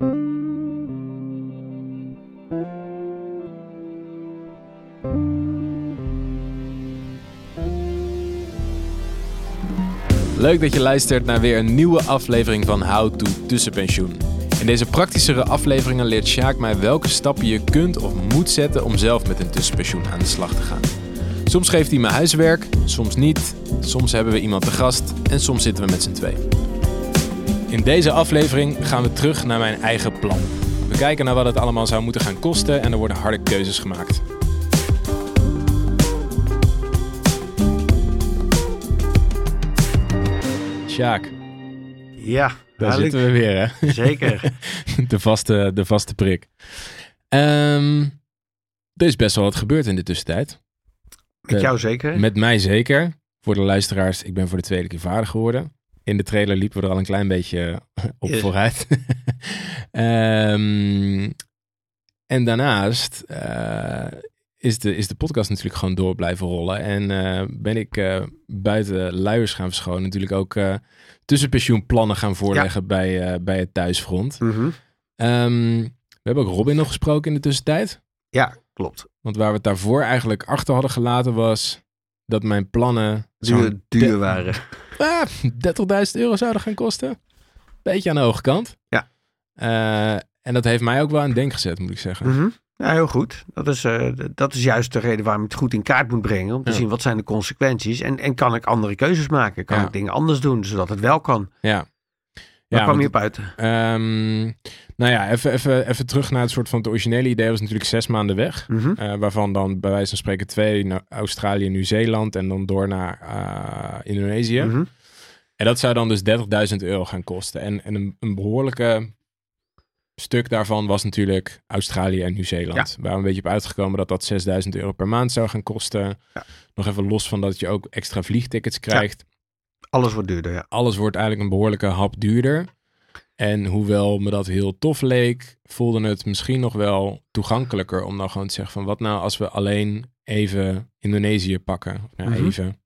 Leuk dat je luistert naar weer een nieuwe aflevering van How to Tussenpensioen. In deze praktischere afleveringen leert Sjaak mij welke stappen je kunt of moet zetten om zelf met een tussenpensioen aan de slag te gaan. Soms geeft hij me huiswerk, soms niet, soms hebben we iemand te gast en soms zitten we met z'n twee. In deze aflevering gaan we terug naar mijn eigen plan. We kijken naar wat het allemaal zou moeten gaan kosten en er worden harde keuzes gemaakt. Sjaak, Ja, daar zitten we weer hè. Zeker. de, vaste, de vaste prik. Ehm, er is best wel wat gebeurd in de tussentijd. Met Eh, jou zeker. Met mij zeker. Voor de luisteraars, ik ben voor de tweede keer vader geworden. In de trailer liepen we er al een klein beetje op Ja. vooruit. Ehm, en daarnaast eh, is, de, is de podcast natuurlijk gewoon door blijven rollen. En eh, ben ik eh, buiten luiers gaan verschonen. Natuurlijk ook eh, tussenpensioenplannen gaan voorleggen bij, eh, bij het thuisfront. Mhm. Ehm, we hebben ook Robin nog gesproken in de tussentijd. Ja, klopt. Want waar we het daarvoor eigenlijk achter hadden gelaten was dat mijn plannen Duur, duur waren. Ah, 30.000 euro zouden gaan kosten. Beetje aan de hoge kant. Ja. Eh, en dat heeft mij ook wel aan het denken gezet, moet ik zeggen. Mhm. Ja, heel goed. Dat is, eh, dat is juist de reden waarom je het goed in kaart moet brengen. Om te Ja. zien wat zijn de consequenties. En, en kan ik andere keuzes maken? Kan Ja. ik dingen anders doen, zodat het wel kan? Ja. Waar kwam want- je op uit? ehm, nou ja, even, even, even terug naar het soort van het originele idee. was natuurlijk zes maanden weg. Mhm. Eh, waarvan dan bij wijze van spreken twee naar Australië, Nieuw-Zeeland en dan door naar eh, Indonesië. Mhm. En dat zou dan dus 30.000 euro gaan kosten. En, en een, een behoorlijke stuk daarvan was natuurlijk Australië en Nieuw-Zeeland. Waar we een beetje op uitgekomen dat dat 6.000 euro per maand zou gaan kosten. Ja. Nog even los van dat je ook extra vliegtickets krijgt. Alles wordt duurder, ja. Alles wordt eigenlijk een behoorlijke hap duurder. En hoewel me dat heel tof leek, voelde het misschien nog wel toegankelijker om dan gewoon te zeggen van wat nou als we alleen even Indonesië pakken. Nou, Mhm. even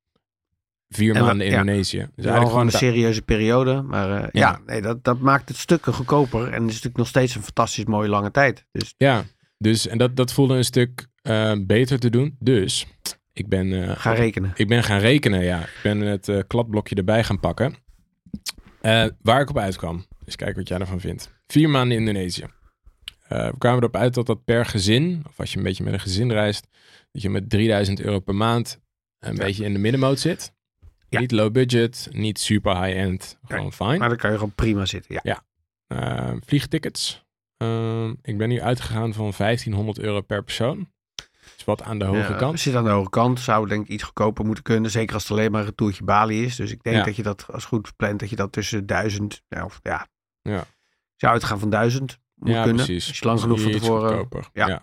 vier En maanden. Indonesië. Dus eigenlijk gewoon een serieuze periode. Maar eh, ja, Ja. nee, dat, dat maakt het stukken goedkoper. En het is natuurlijk nog steeds een fantastisch mooie lange tijd. Dus Ja, dus en dat, dat voelde een stuk eh, beter te doen. Dus ik ben, eh, ga rekenen. ik ben gaan rekenen, ja. Ik ben het eh, kladblokje erbij gaan pakken. Eh, waar ik op uitkwam. Dus kijk wat jij ervan vindt. Vier maanden Indonesië. Eh, we kwamen erop uit dat dat per gezin, of als je een beetje met een gezin reist, dat je met 3000 euro per maand een Ja. beetje in de middenmoot zit. Ja. Niet low budget, niet super high-end, gewoon fijn. Maar dan kan je gewoon prima zitten. Ja. Eh, vliegtickets. Ik ben nu uitgegaan van 1500 euro per persoon. Is wat aan de hoge Ja, kant. Zit aan de hoge kant. Zou denk ik iets goedkoper moeten kunnen. Zeker als het alleen maar een toertje Bali is. Dus ik denk Ja. dat je dat als goed plant. Dat je dat tussen duizend. Ja, of ja. Ja. Zou uitgaan van duizend. Moet ja, kunnen. precies. Als je lang genoeg van tevoren. goedkoper. ja. Ja.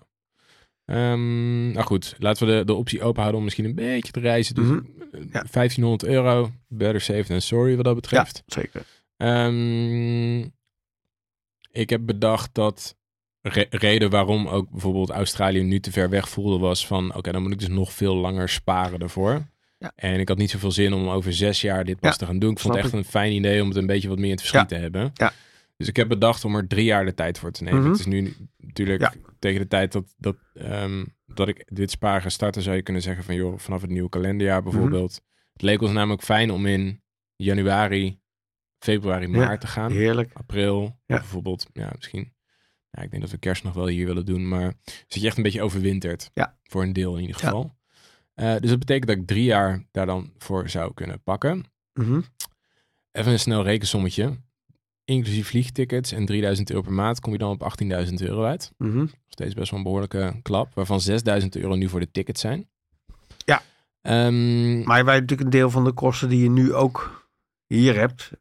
Ehm, nou goed, laten we de, de optie open houden om misschien een beetje te reizen. Dus Mhm. eh, Ja. 1500 euro, better safe than sorry wat dat Ja, betreft. zeker. Ehm, ik heb bedacht dat re- reden waarom ook bijvoorbeeld Australië nu te ver weg voelde was van oké, dan moet ik dus nog veel langer sparen ervoor. Ja. En ik had niet zoveel zin om over zes jaar dit pas Ja, te gaan doen. Ik vond het echt een fijn idee om het een beetje wat meer in het verschiet te hebben. Ja. Dus ik heb bedacht om er drie jaar de tijd voor te nemen. Mhm. Het is nu natuurlijk Ja. tegen de tijd dat, dat, ehm, dat ik dit sparen ga starten, zou je kunnen zeggen van joh, vanaf het nieuwe kalenderjaar Mhm. bijvoorbeeld. Het leek ons namelijk fijn om in januari, februari, Ja, maart te gaan. Heerlijk. April, Ja. bijvoorbeeld, ja, misschien. Ja, ik denk dat we kerst nog wel hier willen doen, maar zit je echt een beetje overwinterd. Ja. Voor een deel in ieder Ja. geval. Eh, dus dat betekent dat ik drie jaar daar dan voor zou kunnen pakken. Mhm. Even een snel rekensommetje. Inclusief vliegtickets en 3000 euro per maand kom je dan op 18.000 euro uit. Mhm. Nog steeds best wel een behoorlijke klap, waarvan 6000 euro nu voor de tickets zijn. Ja. Ehm, Maar wij natuurlijk een deel van de kosten die je nu ook hier hebt.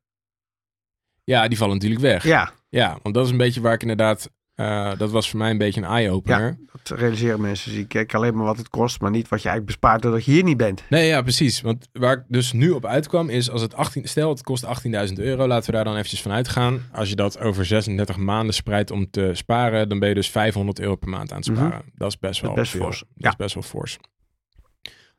ja, die vallen natuurlijk weg. Ja. Ja, want dat is een beetje waar ik inderdaad... eh, dat was voor mij een beetje een eye-opener. dat realiseren mensen. Dus ik kijk alleen maar wat het kost, maar niet wat je eigenlijk bespaart doordat je hier niet bent. Nee, ja, precies. Want waar ik dus nu op uitkwam is als het 18, stel het kost 18.000 euro, laten we daar dan eventjes van uitgaan. Als je dat over 36 maanden spreidt om te sparen, dan ben je dus 500 euro per maand aan het sparen. Dat is best wel best fors. Dat Ja. is best wel fors.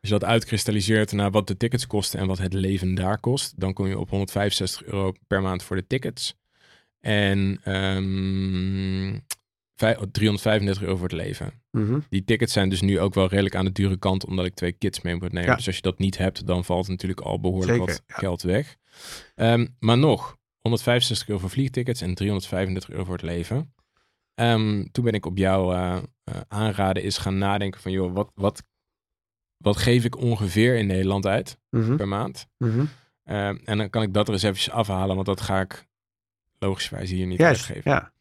Als je dat uitkristalliseert naar wat de tickets kosten en wat het leven daar kost, dan kom je op 165 euro per maand voor de tickets. En ehm, vij- 335 euro voor het leven. Mhm. Die tickets zijn dus nu ook wel redelijk aan de dure kant, omdat ik twee kids mee moet nemen. Ja. Dus als je dat niet hebt, dan valt natuurlijk al behoorlijk Zeker, wat ja. geld weg. Ehm, maar nog, 165 euro voor vliegtickets en 335 euro voor het leven. Ehm, toen ben ik op jouw eh, eh, aanraden is gaan nadenken van, joh, wat, wat, wat geef ik ongeveer in Nederland uit Mhm. per maand? Mhm. Ehm, en dan kan ik dat er eens eventjes afhalen, want dat ga ik logischerwijs hier niet Juist, uitgeven. ja.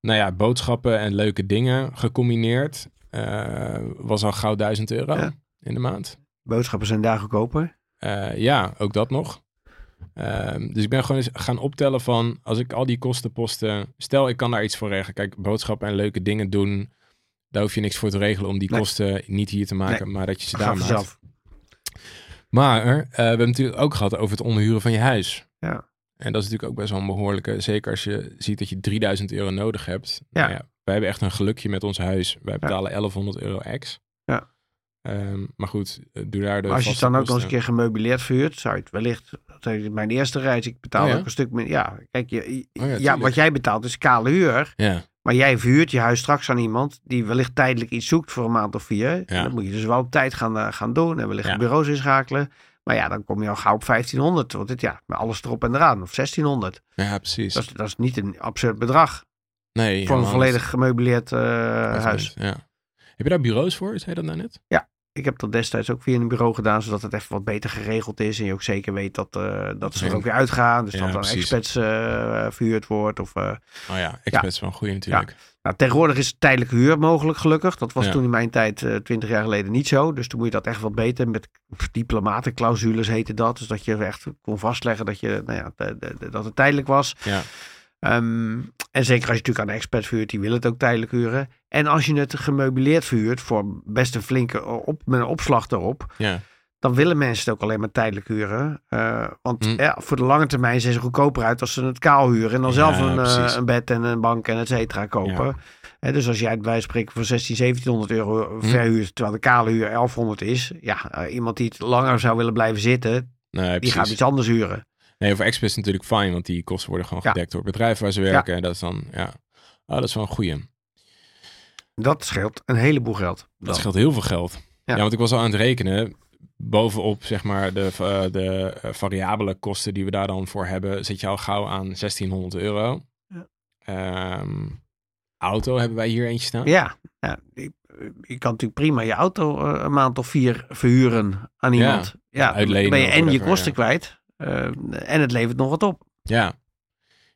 Nou ja, boodschappen en leuke dingen gecombineerd eh, was al gauw 1000 euro Ja. in de maand. Boodschappen zijn daar goedkoper. Eh, ja, ook dat nog. Ehm, dus ik ben gewoon eens gaan optellen van als ik al die kostenposten, stel ik kan daar iets voor regelen. Kijk, boodschappen en leuke dingen doen, daar hoef je niks voor te regelen om die Nee. kosten niet hier te maken, maar dat je ze daar maakt. Maar eh, we hebben natuurlijk ook gehad over het onderhuren van je huis. Ja. En dat is natuurlijk ook best wel een behoorlijke, zeker als je ziet dat je 3000 euro nodig hebt. Ja. Nou ja wij hebben echt een gelukje met ons huis. Wij betalen 1100 euro ex. Ja. Ehm, maar goed, eh, doe daar de Maar als je het dan ook nog eens een keer gemeubileerd verhuurt, zou je het wellicht... Mijn eerste reis, ik betaal Oh ja? ook een stuk meer. Ja, kijk, je, Oh ja, ja, wat jij betaalt is kale huur. Ja, Maar jij verhuurt je huis straks aan iemand die wellicht tijdelijk iets zoekt voor een maand of vier. En Dat moet je dus wel op tijd gaan, eh, gaan doen en wellicht Ja. bureaus inschakelen. Maar ja, dan kom je al gauw op 1500. Want dit, ja, met alles erop en eraan. Of 1600. ja precies. Dat is, dat is niet een absurd bedrag nee, voor een volledig gemeubileerd eh, niet. huis. Ja. Heb je daar bureaus voor? Zei dat nou net? Ik heb dat destijds ook via een bureau gedaan, zodat het even wat beter geregeld is. En je ook zeker weet dat, eh, dat ze er ook weer uitgaan. Dus Ja, dat dan precies. experts eh verhuurd wordt. Of, Oh ja, expert is wel een goede natuurlijk. Nou, tegenwoordig is tijdelijke huur mogelijk, gelukkig. Dat was Ja. toen in mijn tijd, eh, twintig jaar geleden, niet zo. Dus toen moet je dat echt wat beter. Met diplomatenclausules heette dat. Dus dat je echt kon vastleggen dat, je, nou ja, de- de- de- dat het tijdelijk was. Ja. Ehm, en zeker als je natuurlijk aan een expert verhuurt, die wil het ook tijdelijk huren. En als je het gemeubileerd verhuurt voor best een flinke op, met een opslag erop. Ja. Dan willen mensen het ook alleen maar tijdelijk huren. Eh, want Hm. ja, voor de lange termijn zijn ze goedkoper uit als ze het kaal huren. En dan Ja, zelf een, eh, een bed en een bank en et cetera kopen. Hè, dus als jij bij spreken voor 16, 1700 euro Hm. verhuurt, terwijl de kale huur 1100 is. Ja, eh, iemand die het langer zou willen blijven zitten, Nee, die gaat iets anders huren. Nee, voor experts natuurlijk fijn, want die kosten worden gewoon gedekt door het bedrijf waar ze werken. En dat is dan, ja, oh, dat is wel een goeie. Dat scheelt een heleboel geld. Dat scheelt heel veel geld. Ja. want ik was al aan het rekenen. Bovenop zeg maar de, eh, de eh, variabele kosten die we daar dan voor hebben, zit je al gauw aan 1600 euro. Ja. Ehm, auto hebben wij hier eentje staan. Ja, ja je, je kan natuurlijk prima je auto eh, een maand of vier verhuren aan Ja, iemand. Ja, uitlenen dan ben je en je kosten ja. kwijt en het levert nog wat op. Ja, En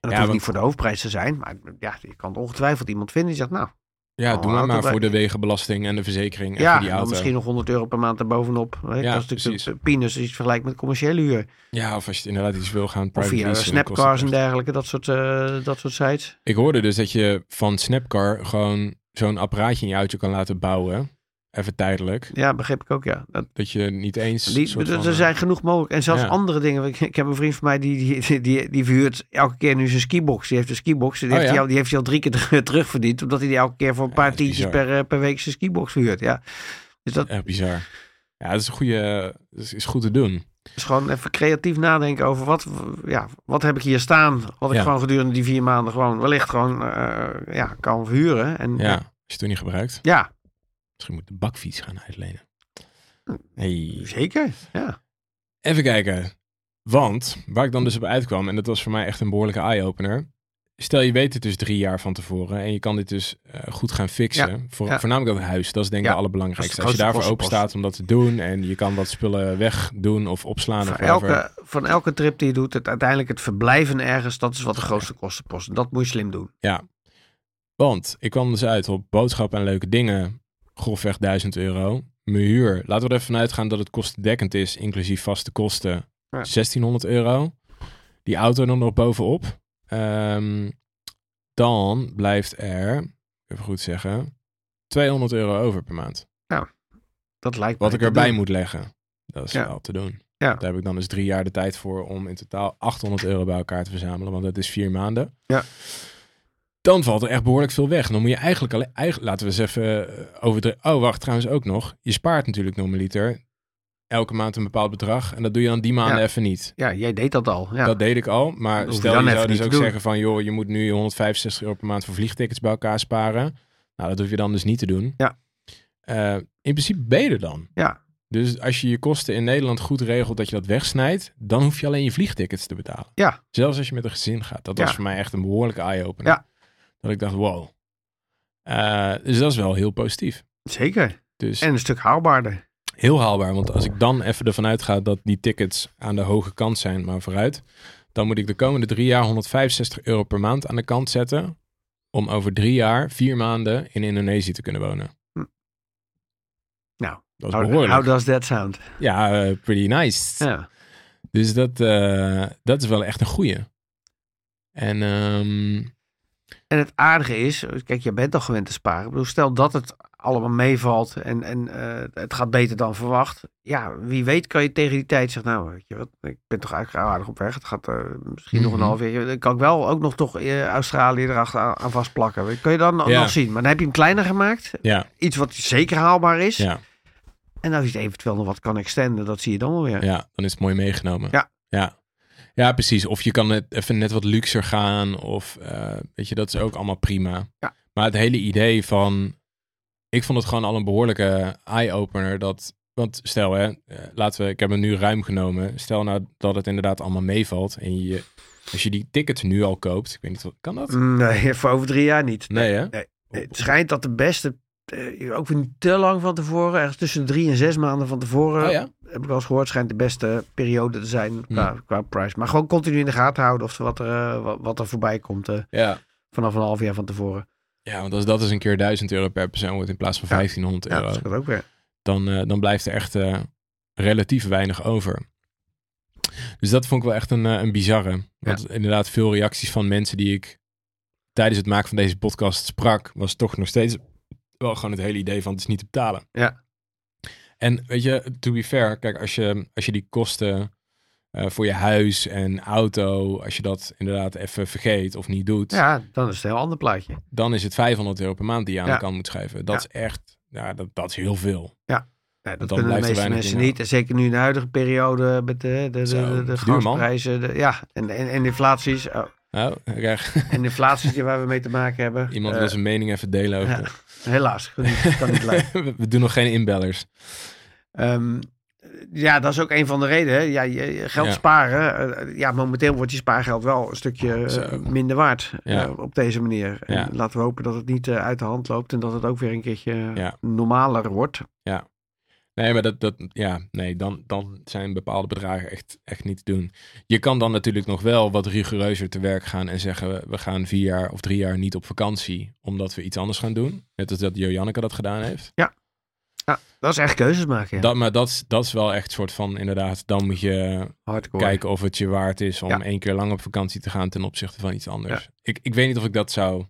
dat Ja, hoeft want- niet voor de hoofdprijs te zijn, maar ja, je kan ongetwijfeld iemand vinden die zegt, nou, ja Oh, doe maar, maar voor de wegenbelasting en de verzekering en ja, voor die auto. misschien nog 100 euro per maand erbovenop. Hè? Ja, dat is natuurlijk precies. peanuts vergelijkt met commerciële huur. Ja, of als je het inderdaad iets wil gaan Of private via snapcars en dergelijke, dat soort, eh, dat soort sites. Ik hoorde dus dat je van Snapcar gewoon zo'n apparaatje in je auto kan laten bouwen. Even tijdelijk. Ja, begreep ik ook, ja. Dat, Dat je niet eens... die, soort er van, er eh, zijn genoeg mogelijk. En zelfs Ja. andere dingen. Ik, ik heb een vriend van mij die, die, die, die verhuurt elke keer nu zijn skibox. Die heeft een skibox. Die, Oh, heeft, ja? hij al, die heeft hij al drie keer terug- terugverdiend. Omdat hij die elke keer voor een paar tientjes per, eh, per week zijn skibox verhuurt. Ja. Dus dat Echt bizar. Ja, dat is een goede... Dat is, is goed te doen. is gewoon even creatief nadenken over wat, ja, wat heb ik hier staan. Wat ik Ja. gewoon gedurende die vier maanden gewoon wellicht gewoon eh, ja, kan verhuren. En, Ja, als je het toen niet gebruikt. ja, Misschien moet de bakfiets gaan uitlenen. Hm. Hey. zeker. Ja. Even kijken. Want, waar ik dan dus op uitkwam, en dat was voor mij echt een behoorlijke eye-opener. Stel je weet het dus drie jaar van tevoren en je kan dit dus eh, goed gaan fixen. Voor, ja. Voornamelijk dat huis, dat is denk ik Ja, het allerbelangrijkste. Als de je daarvoor open staat om dat te doen en je kan wat spullen wegdoen of opslaan Van of elke, van elke trip die je doet, het, uiteindelijk het verblijven ergens, dat is wat de grootste kostenpost. Dat moet je slim doen. Want ik kwam dus uit op boodschappen en leuke dingen, grofweg 1000 euro. Mijn huur, laten we er even vanuit gaan dat het kostendekkend is, inclusief vaste kosten, Ja. 1600 euro. Die auto dan nog bovenop. Ehm, dan blijft er, even goed zeggen, 200 euro over per maand. Dat lijkt Wat ik erbij moet leggen. Dat is Ja. wel te doen. Ja. Daar heb ik dan dus drie jaar de tijd voor om in totaal 800 euro bij elkaar te verzamelen. Want dat is vier maanden. Ja. Dan valt er echt behoorlijk veel weg. Dan moet je eigenlijk alleen... Eigenlijk, laten we eens even over de... Oh, wacht, trouwens ook nog. Je spaart natuurlijk normaliter elke maand een bepaald bedrag. En dat doe je dan die maanden Ja. even niet. Ja, jij deed dat al. Ja. Dat deed ik al. Maar hoef je stel je even zou dus ook doen. zeggen van... joh, je moet nu 165 euro per maand voor vliegtickets bij elkaar sparen. Nou, dat hoef je dan dus niet te doen. Ja. Eh, in principe ben je er dan. Ja. Dus als je je kosten in Nederland goed regelt dat je dat wegsnijdt... dan hoef je alleen je vliegtickets te betalen. Ja. Zelfs als je met een gezin gaat. Dat Ja. was voor mij echt een behoorlijke eye-opener. Ja. Dat ik dacht, wow. Eh, dus dat is wel heel positief. Zeker. Dus En een stuk haalbaarder. heel haalbaar. Want als ik dan even ervan uitga dat die tickets aan de hoge kant zijn, maar vooruit, dan moet ik de komende drie jaar 165 euro per maand aan de kant zetten. Om over drie jaar, vier maanden in Indonesië te kunnen wonen. Nou, Dat is how, behoorlijk. how does that sound? Ja, eh, pretty nice. Ja. Dus dat, eh, dat is wel echt een goeie. En ehm, En het aardige is, kijk, je bent al gewend te sparen. Ik bedoel, stel dat het allemaal meevalt en, en eh, het gaat beter dan verwacht. Ja, wie weet kan je tegen die tijd zeggen, nou, weet je wat, ik ben toch eigenlijk aardig op weg. Het gaat eh, misschien nog een Mhm. half jaar. Dan kan ik wel ook nog toch eh, Australië erachter aan, aan vastplakken. Kun je dan Ja. nog zien. Maar dan heb je hem kleiner gemaakt. ja, Iets wat zeker haalbaar is. ja, En als je het eventueel nog wat kan extenden, dat zie je dan wel weer. ja, dan is het mooi meegenomen. Ja. Ja, ja precies. Of je kan net even net wat luxer gaan. Of eh, weet je, dat is ook allemaal prima. Ja. Maar het hele idee van... Ik vond het gewoon al een behoorlijke eye-opener. Dat, want stel hè, eh, laten we, ik heb hem nu ruim genomen. Stel nou dat het inderdaad allemaal meevalt. En je, als je die tickets nu al koopt. Ik weet niet, kan dat? Nee, voor over drie jaar niet. Nee hè? Nee. Het schijnt dat de beste, eh, ook weer niet te lang van tevoren, ergens tussen drie en zes maanden van tevoren, Oh ja? heb ik wel eens gehoord, schijnt de beste periode te zijn qua, qua prijs. Maar gewoon continu in de gaten houden of wat er, eh, wat, wat er voorbij komt eh, Ja. vanaf een half jaar van tevoren. Ja, want als dat is een keer 1000 euro per persoon wordt in plaats van Ja. 1500 Ja, euro. dat ook weer. dan, dan blijft er echt relatief weinig over. Dus dat vond ik wel echt een, een bizarre. Want inderdaad, veel reacties van mensen die ik tijdens het maken van deze podcast sprak, was toch nog steeds wel gewoon het hele idee van het is niet te betalen. Ja. En weet je, to be fair, kijk, als je, als je die kosten eh, voor je huis en auto, als je dat inderdaad even vergeet of niet doet, Ja, dan is het een heel ander plaatje. dan is het 500 euro per maand die je aan Ja. de kant moet schrijven. Dat Ja. is echt, ja, dat, dat is heel veel. Nee, dan dat kunnen de meeste mensen niet. En zeker nu in de huidige periode met de, de, de, de, de gasprijzen. ja, en, en, en inflaties. Oh, Nou, ik krijg- en inflaties die waar we mee te maken hebben. Iemand Eh, wil zijn mening even delen over. ja, helaas, kan niet, kan niet blijven. we, doen nog geen inbellers. Ehm, ja, dat is ook een van de redenen. Ja, geld Ja. sparen. eh, ja, momenteel wordt je spaargeld wel een stukje eh, Zo. minder waard Ja. op deze manier. En Ja. laten we hopen dat het niet uit de hand loopt en dat het ook weer een keertje Ja. normaler wordt. Nee, maar dat, dat ja, nee, dan, dan zijn bepaalde bedragen echt, echt niet te doen. Je kan dan natuurlijk nog wel wat rigoureuzer te werk gaan en zeggen: we- gaan vier jaar of drie jaar niet op vakantie, omdat we iets anders gaan doen. Net als dat Jo Janneke dat gedaan heeft. Ja, dat is echt keuzes maken. Ja. Dat, maar dat, is- dat is wel echt soort van, inderdaad, dan moet je Hardcore. kijken of het je waard is om Ja. één keer lang op vakantie te gaan ten opzichte van iets anders. Ik, ik weet niet of ik dat zou.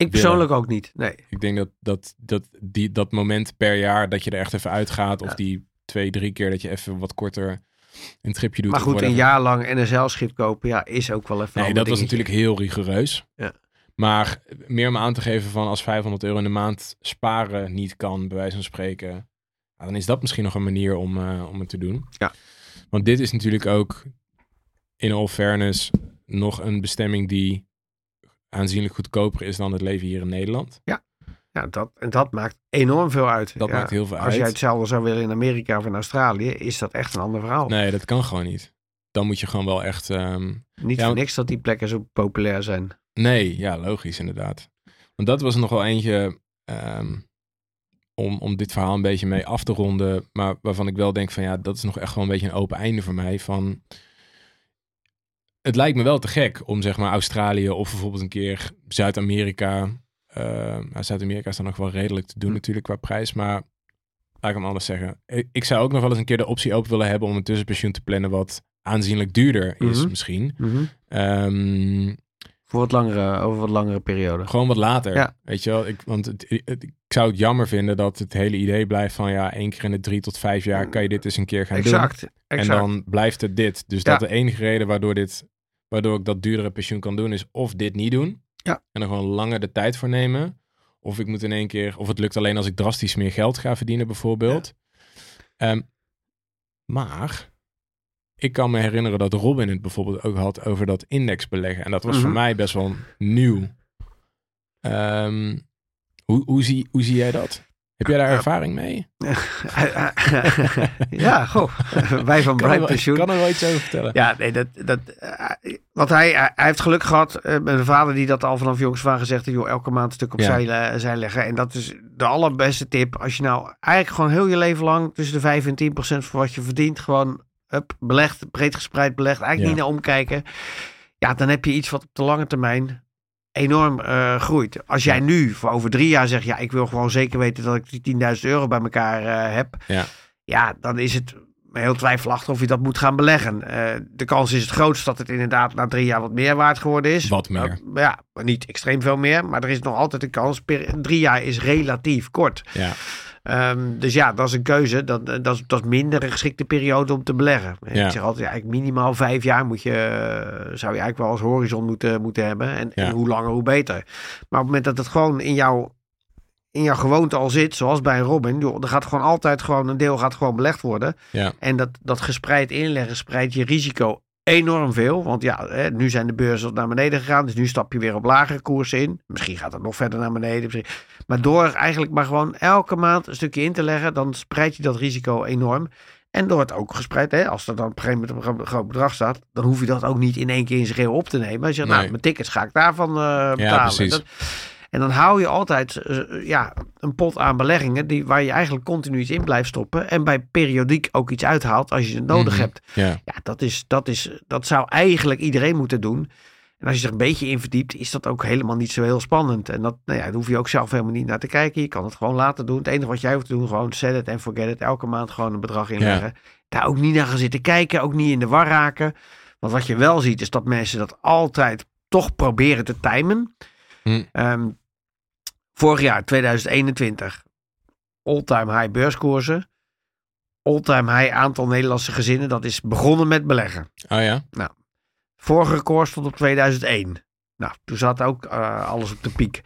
Ik persoonlijk ook niet. Nee. Ik denk dat, dat, dat, die, dat moment per jaar dat je er echt even uitgaat, of die twee, drie keer dat je even wat korter een tripje doet. Maar goed, een jaar lang NSL-schip kopen, ja, is ook wel even Nee, dat was natuurlijk heel rigoureus. Ja. Maar meer om aan te geven van als 500 euro in de maand sparen niet kan, bij wijze van spreken, dan is dat misschien nog een manier om, eh, om het te doen. Ja. Want dit is natuurlijk ook, in all fairness, nog een bestemming die aanzienlijk goedkoper is dan het leven hier in Nederland. Ja, dat, en dat maakt enorm veel uit. Dat Ja, maakt heel veel Als jij uit. hetzelfde zou willen in Amerika of in Australië, is dat echt een ander verhaal. Nee, dat kan gewoon niet. Dan moet je gewoon wel echt. ehm, Niet Ja, voor niks dat die plekken zo populair zijn. Nee, ja, logisch inderdaad. Want dat was nog wel eentje ehm, om, om dit verhaal een beetje mee af te ronden. Maar waarvan ik wel denk van ja, dat is nog echt wel een beetje een open einde voor mij. Van, het lijkt me wel te gek om zeg maar Australië of bijvoorbeeld een keer Zuid-Amerika. eh, nou, Zuid-Amerika is dan nog wel redelijk te doen Hm. natuurlijk qua prijs. Maar laat ik hem anders zeggen. Ik, ik zou ook nog wel eens een keer de optie open willen hebben om een tussenpensioen te plannen wat aanzienlijk duurder is Mhm. misschien. Ehm, Voor wat langere, over wat langere periode. gewoon wat later. Ja. Weet je wel, ik, want het, het- ik zou het jammer vinden dat het hele idee blijft van ja, één keer in de drie tot vijf jaar kan je dit eens een keer gaan Exact. doen. exact. En dan blijft het dit. Dus Ja. dat de enige reden waardoor, dit, waardoor ik dat duurdere pensioen kan doen, is of dit niet doen. Ja. En er gewoon langer de tijd voor nemen. Of ik moet in één keer, of het lukt alleen als ik drastisch meer geld ga verdienen, bijvoorbeeld. Ehm, Maar ik kan me herinneren dat Robin het bijvoorbeeld ook had over dat indexbeleggen. En dat was voor Mhm. mij best wel nieuw. Ehm, hoe, hoe, zie, hoe zie jij dat? Heb jij daar Ja. ervaring mee? ja, goh. Wij van Bright Pensioen. kan er wel iets over vertellen? Ja, nee, dat, dat, eh, want hij, hij heeft geluk gehad eh, met een vader die dat al vanaf jongs van gezegd heeft, joh, elke maand een stuk opzij Ja. zij leggen. En dat is de allerbeste tip. Als je nou eigenlijk gewoon heel je leven lang tussen de 5 en 10 procent van wat je verdient, gewoon up, belegd, breed gespreid belegd, eigenlijk Ja. niet naar omkijken. Ja, dan heb je iets wat op de lange termijn enorm eh, groeit. Als jij nu voor over drie jaar zegt, ja, ik wil gewoon zeker weten dat ik die 10.000 euro bij elkaar eh, heb. Ja. ja, dan is het heel twijfelachtig of je dat moet gaan beleggen. Eh, de kans is het grootst dat het inderdaad na drie jaar wat meer waard geworden is. Wat meer. Ja, maar niet extreem veel meer. Maar er is nog altijd een kans. Per, drie jaar is relatief kort. Ja. Ehm, dus ja, dat is een keuze. Dat, dat, is, dat is minder een geschikte periode om te beleggen. Ja. Ik zeg altijd, eigenlijk minimaal vijf jaar moet je, eh, zou je eigenlijk wel als horizon moeten, moeten hebben. En, Ja. en hoe langer, hoe beter. Maar op het moment dat het gewoon in jouw, in jouw gewoonte al zit, zoals bij Robin, joh, er gaat gewoon altijd gewoon een deel gaat gewoon belegd worden. Ja. En dat, dat gespreid inleggen spreidt je risico enorm veel. Want ja, hè, nu zijn de beurzen naar beneden gegaan. Dus nu stap je weer op lagere koersen in. Misschien gaat het nog verder naar beneden. Misschien- Maar door eigenlijk maar gewoon elke maand een stukje in te leggen, dan spreid je dat risico enorm. En door het ook gespreid, hè, als er dan op een gegeven moment een groot bedrag staat, dan hoef je dat ook niet in één keer in zijn geheel op te nemen. Als je zegt, Nee. nou, mijn tickets ga ik daarvan eh betalen. precies. Dat- en dan hou je altijd eh, ja, een pot aan beleggingen die, waar je eigenlijk continu iets in blijft stoppen. En bij periodiek ook iets uithaalt als je het nodig Mhm. hebt. Ja. Ja, dat, is, dat, is, dat zou eigenlijk iedereen moeten doen. En als je er een beetje in verdiept, is dat ook helemaal niet zo heel spannend. En dat, nou ja, daar hoef je ook zelf helemaal niet naar te kijken. Je kan het gewoon laten doen. Het enige wat jij hoeft te doen, gewoon set it en forget it. Elke maand gewoon een bedrag inleggen. Daar ook niet naar gaan zitten kijken, ook niet in de war raken. Want wat je wel ziet, is dat mensen dat altijd toch proberen te timen. Ehm, vorig jaar, 2021, all-time high beurskoersen. All-time high aantal Nederlandse gezinnen. Dat is begonnen met beleggen. Oh ja? Vorige record stond op 2001. Nou, toen zat ook eh, alles op de piek.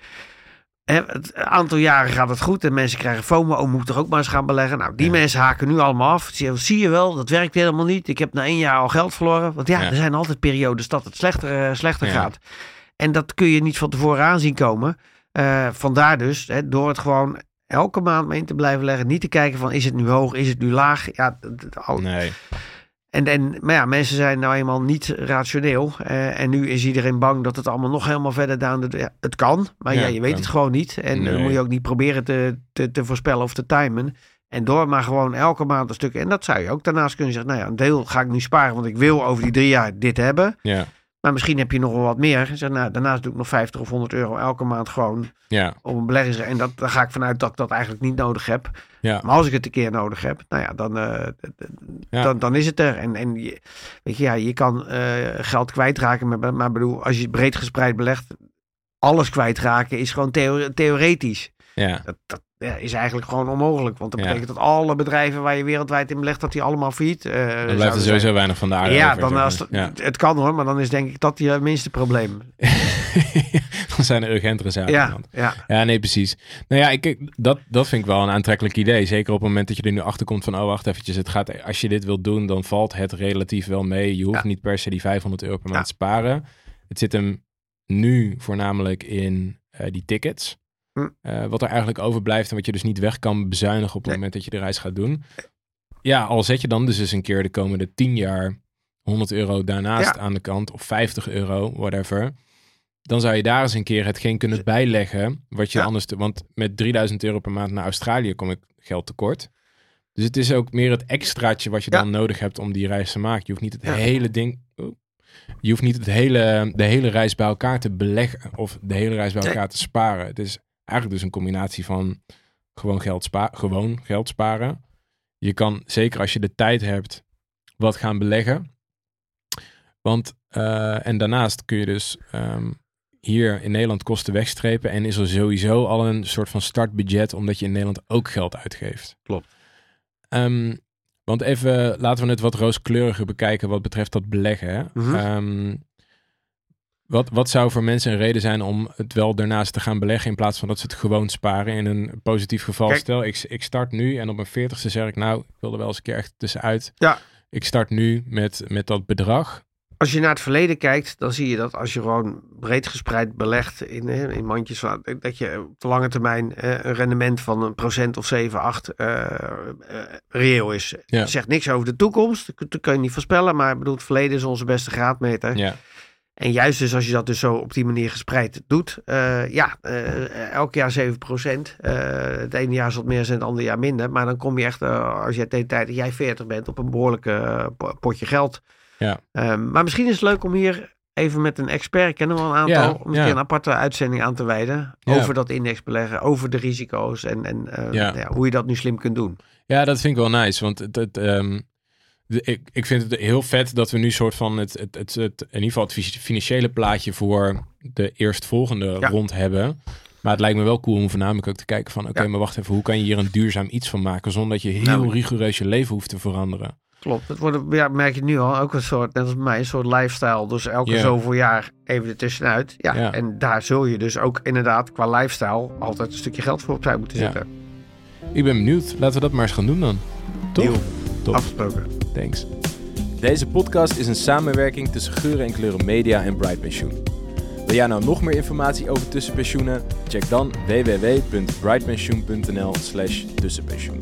Het aantal jaren gaat het goed en mensen krijgen FOMO. Oh, moet toch ook maar eens gaan beleggen? Nou, die Ja. mensen haken nu allemaal af. Zie je, zie je wel, dat werkt helemaal niet. Ik heb na één jaar al geld verloren. Want ja, Ja. er zijn altijd periodes dat het slechter, eh, slechter Ja. gaat. En dat kun je niet van tevoren aanzien komen. Eh, vandaar dus, hè, door het gewoon elke maand mee in te blijven leggen. Niet te kijken van, is het nu hoog, is het nu laag? Ja, al- Nee. en, en, maar ja, mensen zijn nou eenmaal niet rationeel. Eh, en nu is iedereen bang dat het allemaal nog helemaal verder down de... Ja, het kan, maar ja, Ja, je weet kan. het gewoon niet. En dan moet je ook niet proberen te, te, te voorspellen of te timen. En door maar gewoon elke maand een stuk... En dat zou je ook daarnaast kunnen zeggen. Nou ja, een deel ga ik nu sparen, want ik wil over die drie jaar dit hebben. Ja. Maar misschien heb je nog wel wat meer. Zeg, nou, daarnaast doe ik nog 50 of 100 euro elke maand gewoon Ja. op een belegging. En dat, daar ga ik vanuit dat ik dat eigenlijk niet nodig heb. Ja. Maar als ik het een keer nodig heb, nou ja, dan, eh, Ja. dan, dan is het er. En, en je, weet je, ja, je kan eh, geld kwijtraken, maar, maar bedoel, als je breed gespreid belegt, alles kwijtraken is gewoon theo- theoretisch. Ja. Dat, dat ja, is eigenlijk gewoon onmogelijk. Want dat Ja. betekent dat alle bedrijven waar je wereldwijd in belegt, dat die allemaal failliet eh Dan blijft er sowieso zijn. weinig van de aarde Ja, over, dan als het, het kan hoor, maar dan is denk ik dat je minste probleem. dan zijn er urgentere zaken. Ja, ja, Ja, nee, precies. Nou ja, ik, dat, dat vind ik wel een aantrekkelijk idee. Zeker op het moment dat je er nu achter komt van, oh wacht eventjes, het gaat, als je dit wilt doen, dan valt het relatief wel mee. Je hoeft Ja. niet per se die 500 euro per maand te sparen. Het zit hem nu voornamelijk in eh, die tickets. Hm. Eh, wat er eigenlijk overblijft en wat je dus niet weg kan bezuinigen op het Nee. moment dat je de reis gaat doen. Ja, al zet je dan dus eens een keer de komende 10 jaar 100 euro daarnaast Ja. aan de kant of 50 euro, whatever. Dan zou je daar eens een keer hetgeen kunnen bijleggen. Wat je Ja. anders. Te, want met 3000 euro per maand naar Australië kom ik geld tekort. Dus het is ook meer het extraatje wat je Ja. dan nodig hebt om die reis te maken. Je hoeft niet het hele ding. Je hoeft niet het hele, de hele reis bij elkaar te beleggen. Of de hele reis bij Nee. elkaar te sparen. Het is eigenlijk dus een combinatie van gewoon geld, spa gewoon geld sparen. Je kan, zeker als je de tijd hebt, wat gaan beleggen. Want, eh, en daarnaast kun je dus ehm, hier in Nederland kosten wegstrepen. En is er sowieso al een soort van startbudget, omdat je in Nederland ook geld uitgeeft. Klopt. Ehm, want even, laten we het wat rooskleuriger bekijken wat betreft dat beleggen. Hè? Mhm. Ehm, Wat, wat zou voor mensen een reden zijn om het wel daarnaast te gaan beleggen in plaats van dat ze het gewoon sparen? In een positief geval, Kijk- stel ik, ik start nu en op mijn veertigste zeg ik nou, ik wil er wel eens een keer echt tussenuit. Ja. Ik start nu met, met dat bedrag. Als je naar het verleden kijkt, dan zie je dat als je gewoon breed gespreid belegt in, in mandjes, dat je op de lange termijn een rendement van een procent of 7, 8 eh, eh, reëel is. Ja. Zegt niks over de toekomst, dat kun- dat kun je niet voorspellen, maar ik bedoel, het verleden is onze beste graadmeter. Ja, En juist dus als je dat dus zo op die manier gespreid doet, eh, ja, eh, elk jaar 7 procent. het ene jaar is wat meer zijn, het andere jaar minder. Maar dan kom je echt, eh, als je tegen de tijd dat jij 40 bent, op een behoorlijke eh, po- potje geld. Ja. Ehm, maar misschien is het leuk om hier even met een expert, ik ken er wel een aantal, Ja, om een ja. keer een aparte uitzending aan te wijden. Ja. Over dat indexbeleggen, over de risico's en, en eh, Ja. ja, hoe je dat nu slim kunt doen. ja dat vind ik wel nice. Want het, het, ehm, ik, ik vind het heel vet dat we nu soort van het, het, het, het, in ieder geval het fi- financiële plaatje voor de eerstvolgende Ja. rond hebben. Maar het lijkt me wel cool om voornamelijk ook te kijken van... oké, Ja. maar wacht even, hoe kan je hier een duurzaam iets van maken... zonder dat je heel Nou, rigoureus je leven hoeft te veranderen? Klopt. Het wordt, ja, merk je nu al, ook een soort, net als mij, een soort lifestyle. Dus elke zoveel jaar even ertussenuit. Ja, Ja. En daar zul je dus ook inderdaad qua lifestyle altijd een stukje geld voor opzij moeten zetten. Ik ben benieuwd. Laten we dat maar eens gaan doen dan. Toch? Afgesproken. Thanks. Deze podcast is een samenwerking tussen Geuren en Kleuren Media en Bright Pensioen. Wil jij nou nog meer informatie over tussenpensioenen? Check dan www.brightpensioen.nl slash tussenpensioen.